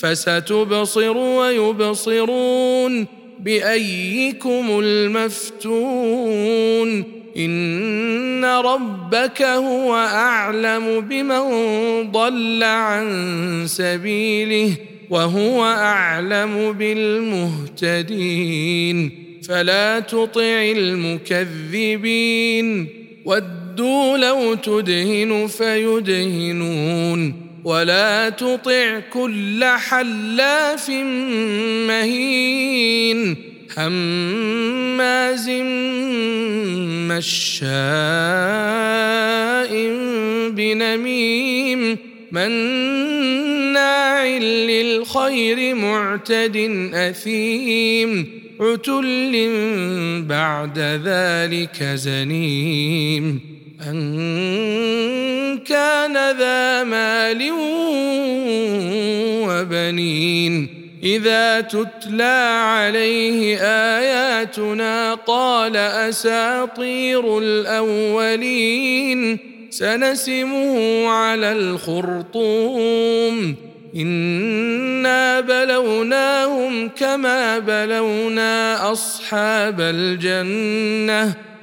فستبصر ويبصرون بأيكم المفتون إن ربك هو أعلم بمن ضل عن سبيله وهو أعلم بالمهتدين فلا تطع المكذبين ودوا لو تدهن فيدهنون ولا تطع كل حلاف مهين هماز مشاء بنميم مناع للخير معتد أثيم عتل بعد ذلك زنيم أن كان ذا مال وبنين. إذا تتلى عليه آياتنا قال أساطير الأولين. سنسمه على الخرطوم. إنا بلوناهم كما بلونا أصحاب الجنة.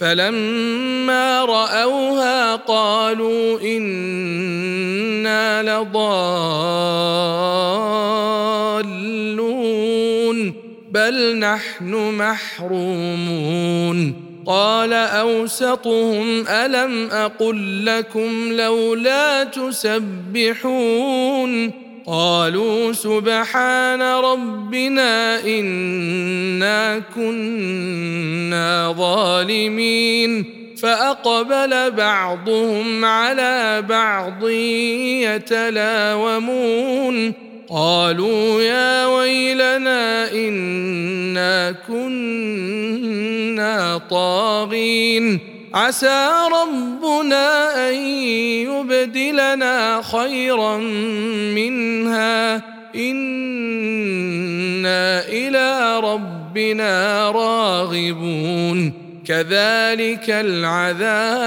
فلما رأوها قالوا إنا لضالون بل نحن محرومون. قال أوسطهم ألم أقل لكم لولا تسبحون؟ قالوا سبحان ربنا إنا كنا ظالمين فأقبل بعضهم على بعض يتلاومون قالوا يا ويلنا إنا كنا طاغين عسى ربنا أن يبدلنا خيرا منها. إنا إلى ربنا راغبون. كذلك العذاب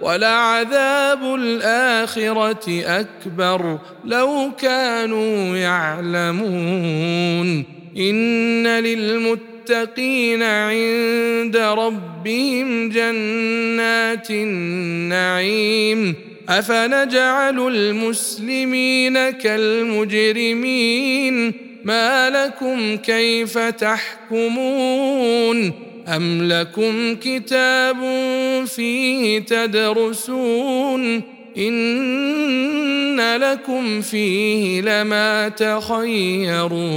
ولعذاب الآخرة أكبر. لو كانوا يعلمون. إن للمتقين المتقين عند ربهم جنات النعيم. أفنجعل المسلمين كالمجرمين؟ ما لكم كيف تحكمون؟ أم لكم كتاب فيه تدرسون؟ إن لكم فيه لما تخيرون.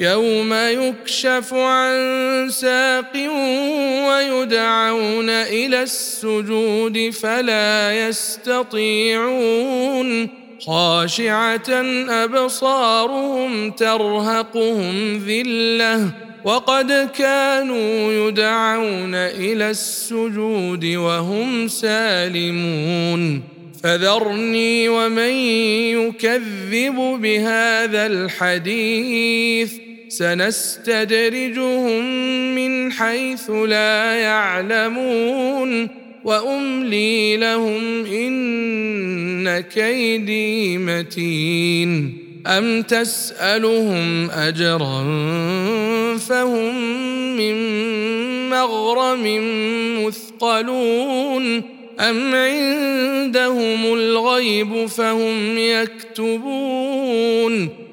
يوم يكشف عن ساق ويدعون إلى السجود فلا يستطيعون خاشعة أبصارهم ترهقهم ذلة وقد كانوا يدعون إلى السجود وهم سالمون فذرني ومن يكذب بهذا الحديث سنستدرجهم من حيث لا يعلمون وأملي لهم إن كيدي متين أم تسألهم أجرا فهم من مغرم مثقلون أم عندهم الغيب فهم يكتبون